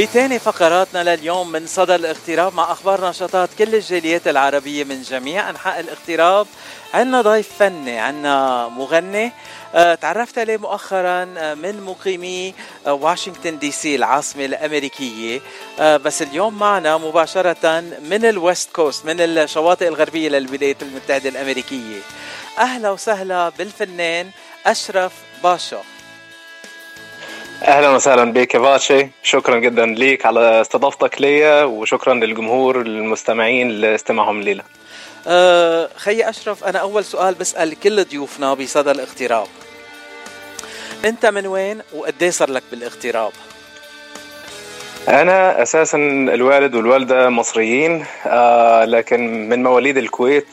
بثاني فقراتنا لليوم من صدى الاغتراب مع أخبار نشاطات كل الجاليات العربية من جميع أنحاء الاغتراب عندنا ضيف فني عندنا مغني. آه، تعرفت عليه مؤخرا آه، من مقيمي آه، واشنطن دي سي العاصمة الأمريكية. بس اليوم معنا مباشرة من ال West Coast من الشواطئ الغربية للولايات المتحدة الأمريكية. أهلا وسهلا بالفنان أشرف باشا. أهلا وسهلا بك باشي شكرا جدا ليك على استضافتك ليا وشكرا للجمهور المستمعين لاستماعهم لينا. أه خي أشرف أنا أول سؤال بسأل كل ضيوفنا بصدى الاغتراب. أنت من وين وقد صار لك بالاغتراب؟ أنا أساسا الوالد والوالدة مصريين آه لكن من مواليد الكويت.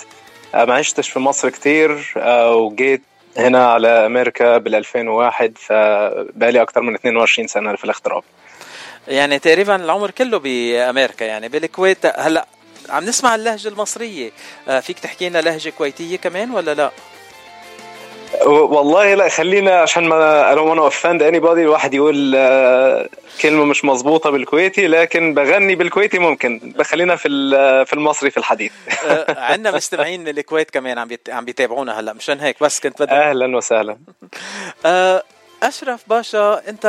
آه ما عشتش في مصر كتير آه وجيت هنا على أمريكا بال 2001 فبقالي أكثر من 22 سنة في الاغتراب يعني تقريبا العمر كله بأمريكا يعني بالكويت. هلأ عم نسمع اللهجة المصرية. آه، فيك تحكي لنا لهجة كويتية كمان ولا لا؟ والله لا خلينا عشان ما أنا وأنا offend anybody الواحد يقول آه، كلمة مش مظبوطة بالكويتي لكن بغني بالكويتي ممكن. خلينا في في المصري في الحديث. آه، عندنا مستمعين من الكويت كمان عم عم بيتابعونا هلا مشان هيك بس كنت بدي أهلا وسهلا. آه، أشرف باشا أنت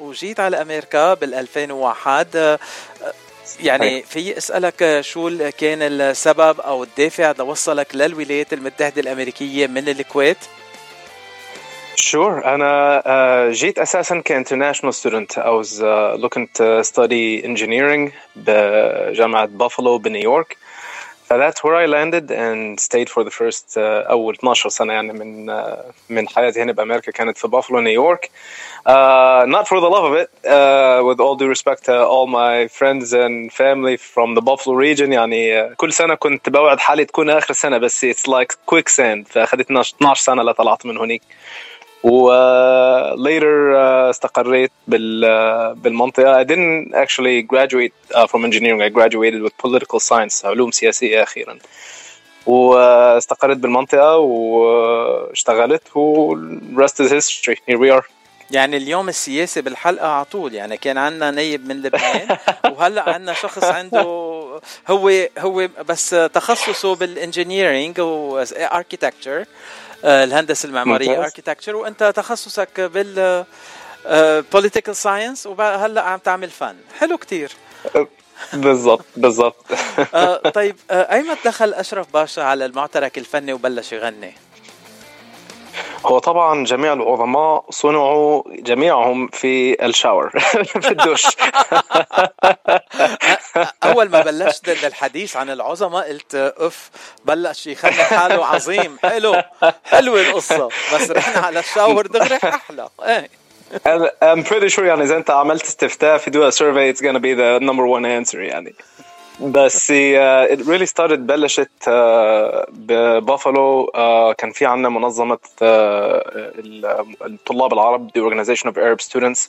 وجيت على أمريكا بال 2001 يعني في أسألك شو كان السبب أو الدافع لوصلك للولايات المتحدة الأمريكية من الكويت؟ Sure. أنا uh, جيت أساسا كانترناشونال ستودنت. I was uh, looking to study engineering بجامعة بافلو بنيويورك. So that's where I landed and stayed for the first uh, أول 12 سنة يعني من uh, من حياتي هنا بأمريكا كانت في بافلو نيويورك. Uh, not for the love of it, uh, with all due respect to all my friends and family from the Buffalo region يعني uh, كل سنة كنت بوعد حالي تكون آخر سنة بس it's like quicksand فأخذتنا 12 سنة لطلعت من هناك. و uh, uh, استقريت بال uh, بالمنطقة. I didn't actually graduate from engineering. I graduated with political science علوم سياسية أخيرا. واستقريت بالمنطقة واشتغلت و rest is history. Here we are. يعني اليوم السياسي بالحلقة على طول. يعني كان عندنا نايب من لبنان وهلأ عندنا شخص عنده هو هو بس تخصصه بال engineering و architecture الهندسة المعمارية architecture وأنت تخصصك بال political science وهلا عم تعمل فن حلو كتير. بالضبط بالضبط. آه، طيب آه، ايمتى دخل أشرف باشا على المعترك الفني وبلش يغني؟ هو طبعا جميع العظماء صنعوا جميعهم في الشاور في الدش أول ما بلشت الحديث عن العظماء قلت اف بلش يخلي حاله عظيم. حلو. حلوة القصة. بس رحنا على الشاور دغري أحلى. إيه. I'm pretty sure يعني إذا أنت عملت استفتاء في a survey it's gonna be the number one answer يعني. بس it really started بلشت uh, ببافلو uh, كان في عندنا منظمة uh, الطلاب العرب the Organization of Arab Students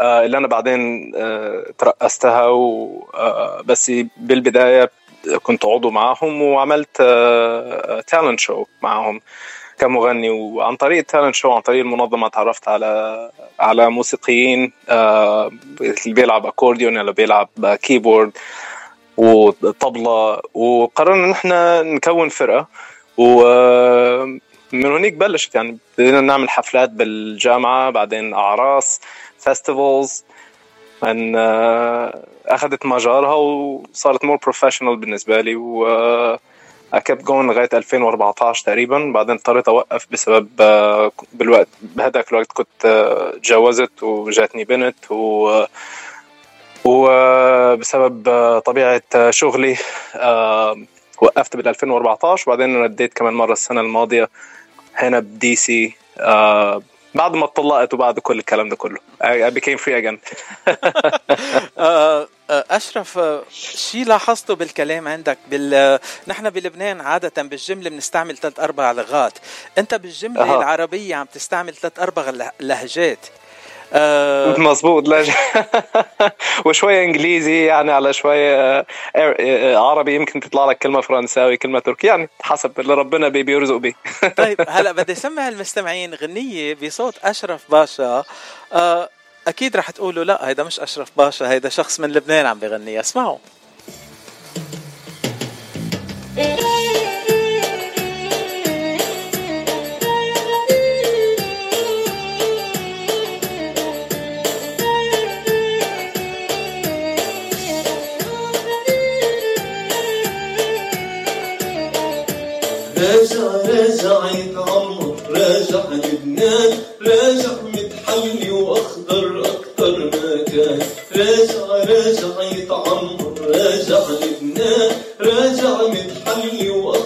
اللي أنا بعدين ترأستها بس بالبداية كنت عضو معاهم وعملت talent show معاهم كمغني. وعن طريق ال talent show عن طريق المنظمة تعرفت على على موسيقيين اللي بيلعب اكورديون اللي بيلعب keyboard وطبلة وقررنا ان إحنا نكون فرقة. ومن هناك بلشت يعني. بدينا نعمل حفلات بالجامعة بعدين أعراس festivals ان أخذت مجارها وصارت more professional بالنسبة لي. و I kept going لغاية 2014 تقريبا. بعدين اضطريت أوقف بسبب بالوقت بهذاك الوقت كنت تجوزت وجاتني بنت و وبسبب طبيعة شغلي وقفت بال 2014 وبعدين رديت كمان مرة السنة الماضية هنا ب DC بعد ما اتطلقت وبعد كل الكلام ده كله. I became free again. أشرف شيء لاحظته بالكلام عندك؟ بال نحن بلبنان عادة بالجملة بنستعمل ثلاث أربع لغات. أنت بالجملة أه. العربية عم تستعمل ثلاث أربع لهجات. آه مظبوط لا وشوية إنجليزي يعني على شوية آه، آه، عربي يمكن تطلع لك كلمة فرنساوي كلمة تركي يعني حسب اللي ربنا بي بيرزق بيه طيب هلا بدي أسمع المستمعين غنية بصوت أشرف باشا. آه أكيد رح تقولوا لا هيدا مش أشرف باشا هيدا شخص من لبنان عم بغني اسمعوا. لبنان راجع متحلي واخضر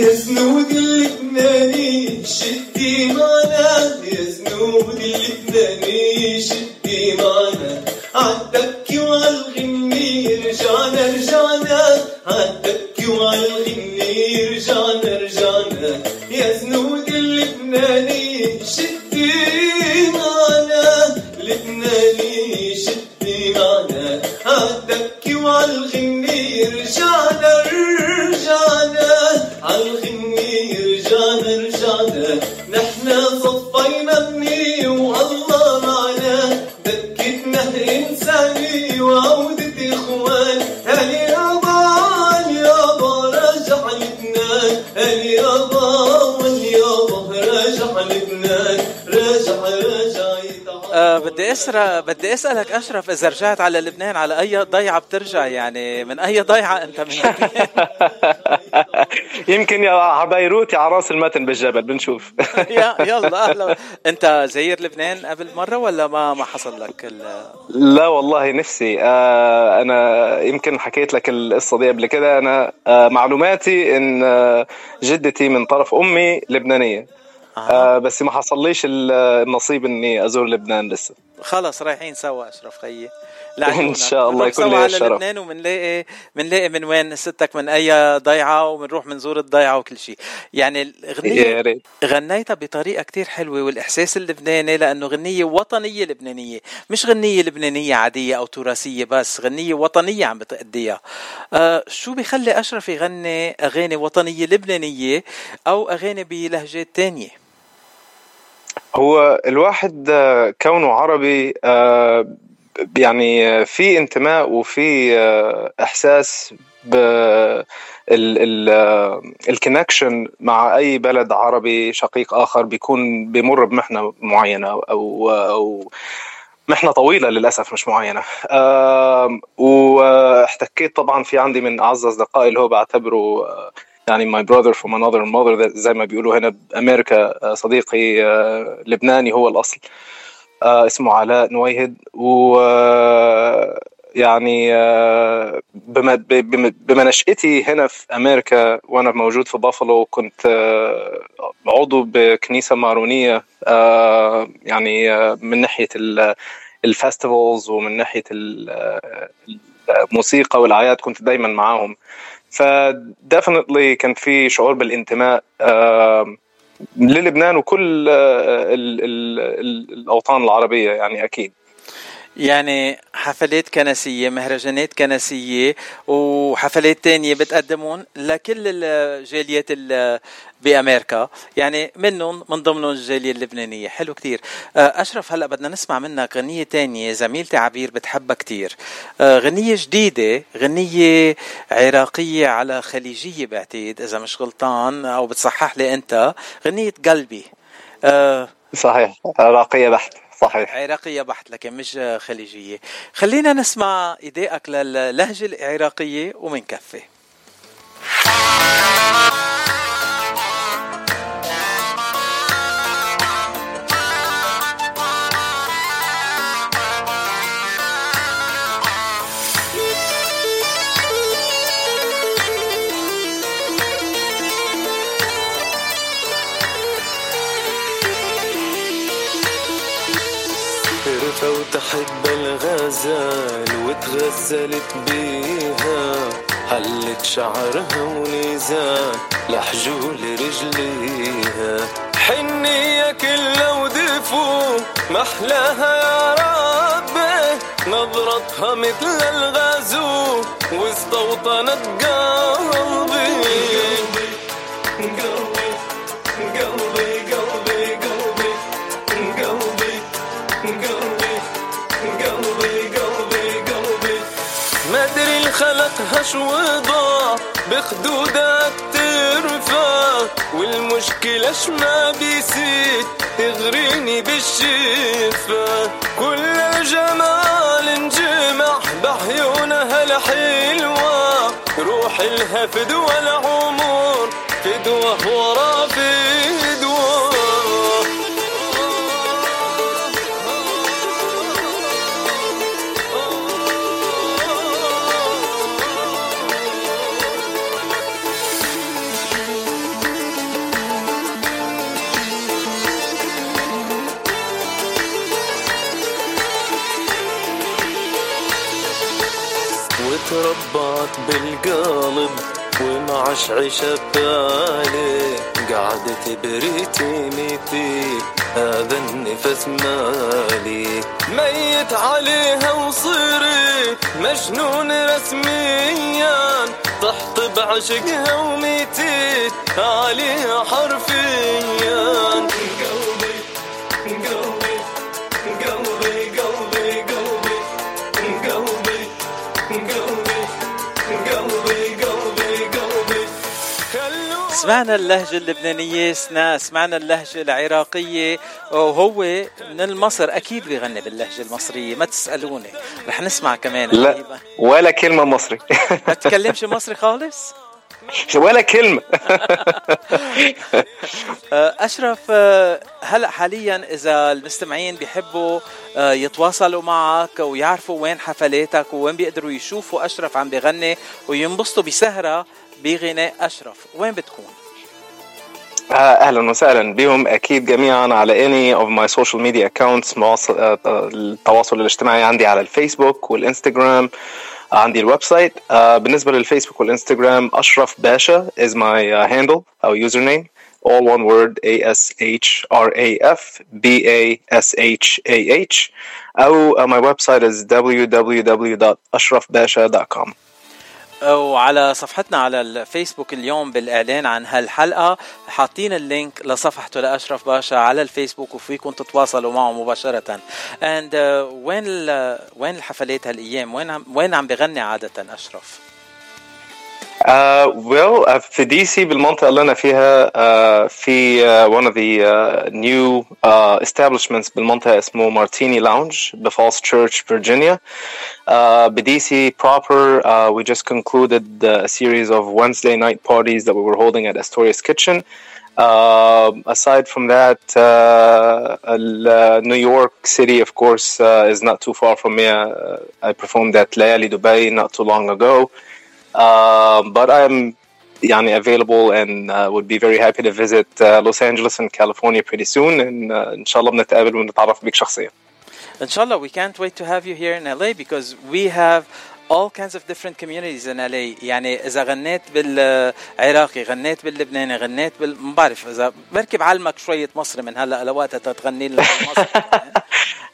يا زنود اللبناني شدي معنا. يا زنود اللبناني شدي معنا. عالدبكي وعالغني بدي اسرى بدي أسألك أشرف إذا رجعت على لبنان على أي ضيعة بترجع؟ يعني من أي ضيعة أنت من لبنان؟ يمكن يا على بيروت يا على راس المتن بالجبل بنشوف. يلا أهلا. أنت زير لبنان قبل مرة ولا ما ما حصل لك ال... لا والله نفسي. آه أنا يمكن حكيت لك القصة دي قبل كده. أنا آه معلوماتي إن آه جدتي من طرف أمي لبنانية. آه بس ما حصليش ال- النصيب إني أزور لبنان لسه. خلص رايحين سوا أشرف خيي. إن شاء الله يكون لي الشرف. لبنان وبنلاقي بنلاقي من وين ستك من أي ضيعة وبنروح بنزور الضيعة وكل شيء. يعني الاغنيه غنيتها بطريقة كتير حلوة والإحساس اللبناني لأنه غنية وطنية لبنانية. مش غنية لبنانية عادية أو تراثية بس غنية وطنية عم بتأديها. آه شو بيخلي أشرف يغني أغاني وطنية لبنانية أو أغاني بلهجات تانية؟ هو الواحد آه، كونه عربي آه، يعني في انتماء وفي آه، إحساس الكونكشن مع أي بلد عربي شقيق آخر بيكون بيمر بمحنة معينة أو أو محنة طويلة للأسف مش معينة. آم، وإحتكيت طبعا في عندي من أعز أصدقائي اللي هو بعتبره آه، يعني my brother from another mother زي ما بيقولوا هنا بأمريكا آه، صديقي آه، لبناني هو الأصل. آه، اسمه علاء نويهد. و يعني بما بما- نشأتي هنا في أمريكا وأنا موجود في بافلو كنت عضو بكنيسة مارونية آه، يعني من ناحية ال- الفستيفالز ومن آه، الموسيقى والأعياد كنت دايما معاهم. فديفنتلي كان في شعور بالانتماء للبنان وكل آه، ال- ال- ال- الأوطان العربية يعني أكيد. يعني حفلات كنسية مهرجانات كنسية وحفلات تانية بتقدمون لكل الجاليات بأمريكا. يعني منهم من ضمنهم الجالية اللبنانية. حلو كتير آه، أشرف هلأ بدنا نسمع منك غنية تانية. زميلتي عبير بتحبها كتير آه، غنية جديدة غنية عراقية على خليجية بعتقد إذا مش غلطان أو بتصحح لي أنت. غنية قلبي. آه، صحيح. راقية بحت. صحيح. عراقية بحت لكن مش خليجية. خلينا نسمع إيدائك للهجة العراقية ومنكفي. جمال وتغزلت بيها حلت شعرها ونزال لحجول رجليها. حنية كلها ودفو محلاها يا ربي. نظرتها مثل الغازو واستوطنت قلبي قلبي. ما أدري الخلقها شو ضاع بخدودك ترفع. والمشكلة ما بيصير تغريني بالشفا. كل الجمال انجمع بعيونها الحلوة روح لها فدوى العمر فدوى ورا فدوى وتربعت بالقلب ومعش عشا ببالي. قعدت بريتي ميتي هذا النفس مالي. ميت عليها وصرت مجنون رسميا. طحت بعشقها وميتيت عليها حرفيا. سمعنا اللهجة اللبنانية سنا سمعنا اللهجة العراقية. وهو من مصر أكيد بيغني باللهجة المصرية ما تسألوني. رح نسمع كمان لا قريبا. ولا كلمة مصري. ما تتكلمش مصري خالص؟ ولا كلمة. آه، أشرف آه، هلأ حاليا إذا المستمعين بيحبوا آه، يتواصلوا معك ويعرفوا وين حفلاتك وين بيقدروا يشوفوا أشرف عم بيغني وينبسطوا بسهرة بغناء أشرف. وين بتكون؟ آه، أهلا وسهلا بهم. أكيد جميعا على social media accounts مواصل آه، آه، التواصل الاجتماعي عندي على الفيسبوك والانستغرام عندي ال website آه، بالنسبة للفيسبوك والانستغرام أشرف باشا my uh, handle أو username. All one word A S H R A F B A S H A H. أو uh, my website is www.ashrafbasha.com وعلى صفحتنا على الفيسبوك اليوم بالإعلان عن هالحلقة. حاطين ال link لصفحته لأشرف باشا على الفيسبوك وفيكم تتواصلوا معه مباشرة. and وين ال- وين الحفلات هالأيام؟ وين عم وين عم بغني عادة أشرف؟ Uh, well, uh, في دي سي بالمنطقة اللي أنا فيها uh, في uh, one of the uh, new uh, establishments بالمنطقة اسمه مارتيني لاونج بفالس تشيرش فيرجينيا uh, بدي سي proper uh, we just concluded uh, a series of Wednesday night parties that we were holding at Astoria's Kitchen uh, aside from that, uh, uh, New York City, of course, uh, is not too far from me. Uh, I performed at Layali Dubai not too long ago. Uh, but I'm يعني available and uh, would be very happy to visit uh, Los Angeles and California pretty soon and uh, إن شاء الله بنتقابل ونتعرف بيك شخصيا. ان شاء الله we can't wait to have you here in LA because we have all kinds of different communities in LA يعني إذا غنيت بالعراقي غنيت باللبناني غنيت بال ما بعرف إذا بركي بعلمك شوية مصري من هلا لوقتها تتغني لنا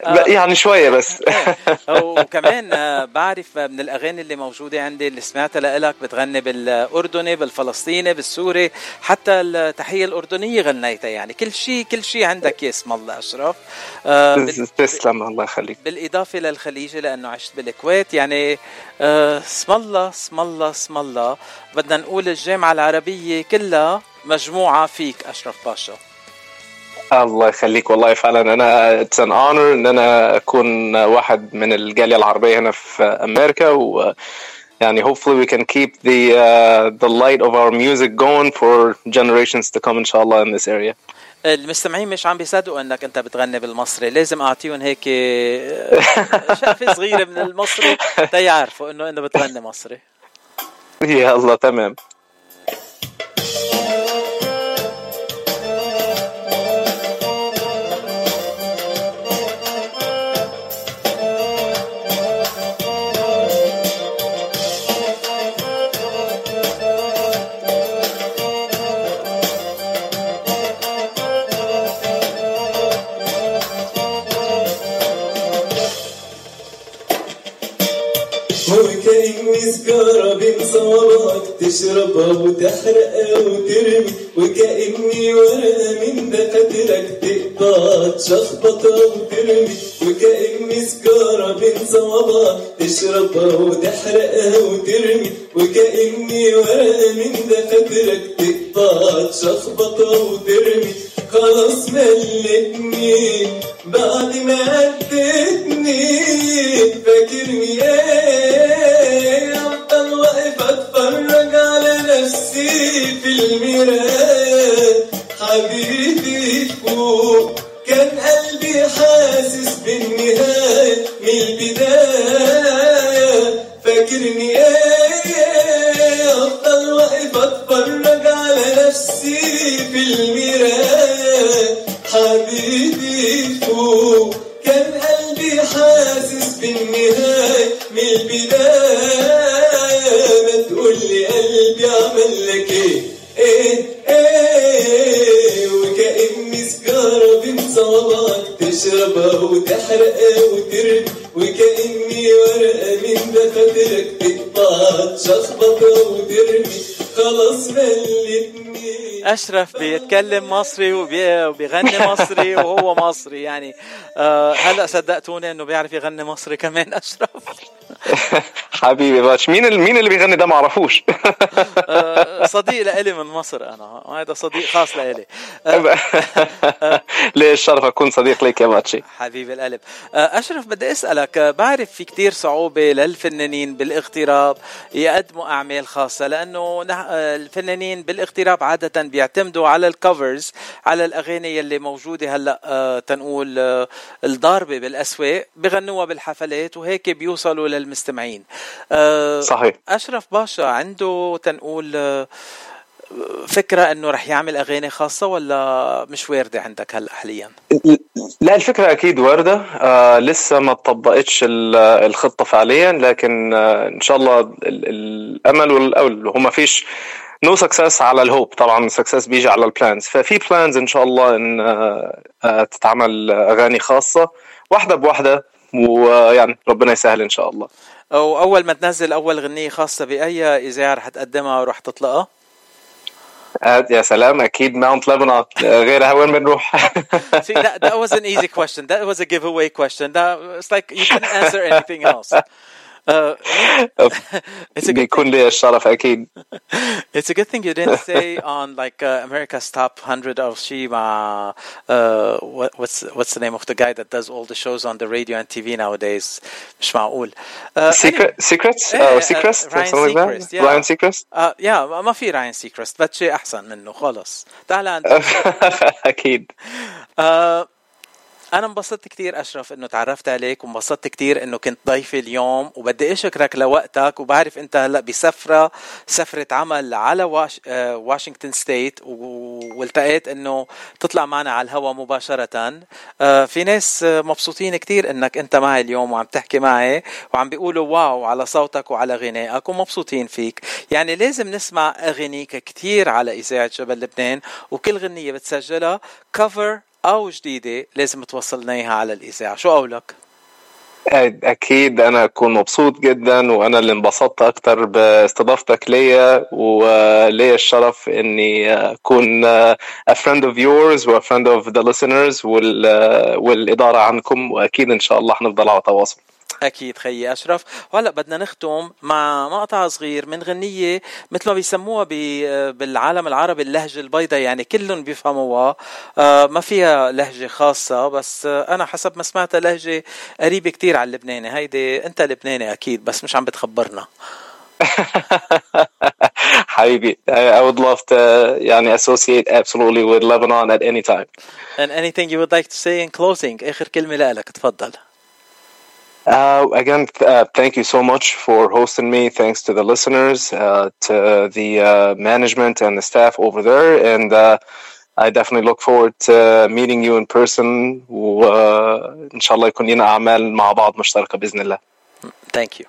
لا، يعني شوية بس. إيه. وكمان آه، بعرف من الأغاني اللي موجودة عندي اللي سمعتها لك بتغني بالأردني بالفلسطيني بالسوري حتى التحية الأردنية غنيتها يعني كل شيء كل شيء عندك يا اسم الله أشرف آه، تسلم الله يخليك. بالإضافة للخليجي لأنه عشت بالكويت يعني اسم الله اسم الله اسم الله بدنا نقول الجامعة العربية كلها مجموعة فيك أشرف باشا. الله يخليك والله فعلا. أنا it's an honor إن أنا أكون واحد من الجالية العربية هنا في أمريكا و يعني hopefully we can keep the uh, the light of our music going for generations to come إن شاء الله in this area. المستمعين مش عم بيصدقوا انك انت بتغني بالمصري لازم اعطيهم هيك شقفة صغيرة من المصري تيعرفوا انه إنه بتغني مصري يا الله تمام. وتحرقها وترمي وكأني ورقة من دفاترك تقطع تشخبطها وترمي وكأني سكارة بين صوابعك تشربها وتحرقها وترمي وكأني ورقة من دفاترك تقطع تشخبطها وترمي خلاص ملتني. بعد ما عدتني فاكرني إيه اتفرج على نفسي في المراية حبيبي فوق كان قلبي حاسس بالنهاية من البداية. فاكرني إيه أفضل واقف اتفرج على نفسي في المراية حبيبي فوق كان قلبي حاسس بالنهاية من البداية. ما تقولي قلبي عمل لك إيه؟ إيه؟ إيه؟ وكأني سجارة بين صوابعك تشربها وتحرقها وترمي وكأني ورقة من دفاترك تقطع تشخبطها وترمي. خلاص ملتني. أشرف بيتكلم مصري وبي- وبيغني مصري وهو مصري. يعني آه، هلأ صدقتوني إنه بيعرف يغني مصري كمان أشرف. حبيبي باتش مين مين اللي بيغني ده ما اعرفوش آه، صديق لإلي من مصر أنا. هذا صديق خاص لإلي. آه، ليه الشرف أكون صديق لك يا باتشي حبيب القلب. آه، أشرف بدي أسألك آه، بعرف في كتير صعوبة للفنانين بالاغتراب. يقدموا أعمال خاصة لأنه نح- آه، الفنانين بالاغتراب عادة بيعتمدوا على الكفرز على الأغاني اللي موجودة هلأ آه، تنقول آه، الضاربة بالأسواق بغنوها بالحفلات وهيك بيوصلوا للمستمعين. آه، صحيح. أشرف باشا عنده تنقول فكرة إنه رح يعمل أغاني خاصة ولا مش واردة عندك هلأ حاليا؟ لا الفكرة أكيد واردة. آه لسه ما طبقتش ال- الخطة فعليا لكن آه إن شاء الله ال- ال- الأمل والأول هو ما فيش no success على ال hope طبعا ال success بيجي على ال plans ففي plans إن شاء الله إن آه آه تتعمل أغاني خاصة واحدة بواحدة ويعني ربنا يسهل إن شاء الله أو أول ما تنزل أول غنية خاصة بأي إذاعة رح تقدمها ورح تطلقها؟ آه يا سلام أكيد ماونت لبنان غيرها وين بنروح See, that, that was an easy question. That was a giveaway question. That it's like you couldn't answer anything else. Uh, it's a good بيكون لي الشرف أكيد It's a good thing you didn't say on like uh, America's Top 100 of Shima. Uh, what, what's what's the name of the guy that does all the shows on the radio and TV nowadays? مش معقول. Uh, Secret, Secrets Eh, or uh, Secrets or Ryan something like Seacrest, that yeah. Ryan Seacrest Uh, yeah ما ما في راين سيكرست بس شيء احسن منه خلص تعال عندك أكيد أنا انبسطت كتير أشرف إنه تعرفت عليك وانبسطت كتير إنه كنت ضيفي اليوم وبدي أشكرك لوقتك وبعرف أنت هلأ بسفرة سفرة عمل على واش... آه، واشنطن ستيت والتقيت إنه تطلع معنا على الهواء مباشرة. آه، في ناس مبسوطين كتير إنك أنت معي اليوم وعم تحكي معي وعم بيقولوا واو على صوتك وعلى غنائك ومبسوطين فيك. يعني لازم نسمع أغانيك كتير على إذاعة جبل لبنان وكل غنية بتسجلها كفر أو جديدة لازم توصلنا اياها على الإذاعة. شو قولك؟ أكيد أنا أكون مبسوط جدا وأنا اللي انبسطت أكتر باستضافتك ليا وليا الشرف إني أكون a friend of yours و a friend of the listeners وال, والإدارة عنكم وأكيد إن شاء الله حنفضل على تواصل. أكيد خيي أشرف. وهلا بدنا نختم مع مقطع صغير من غنية مثل ما بيسموها بي- بالعالم العربي اللهجة البيضاء يعني كلهم بيفهموها. آه، ما فيها لهجة خاصة بس أنا حسب ما سمعتها لهجة قريبة كتير على اللبناني هيدي أنت لبناني أكيد بس مش عم بتخبرنا. حبيبي I would love to يعني associate absolutely with Lebanon at any time. And anything you would like to say in closing? آخر كلمة لك تفضل. Uh, again, uh, thank you so much for hosting me. Thanks to the listeners, uh, to the uh, management and the staff over there, and uh, I definitely look forward to meeting you in person. وإن شاء الله يكون لنا أعمال مع بعض مشتركة بإذن الله. thank you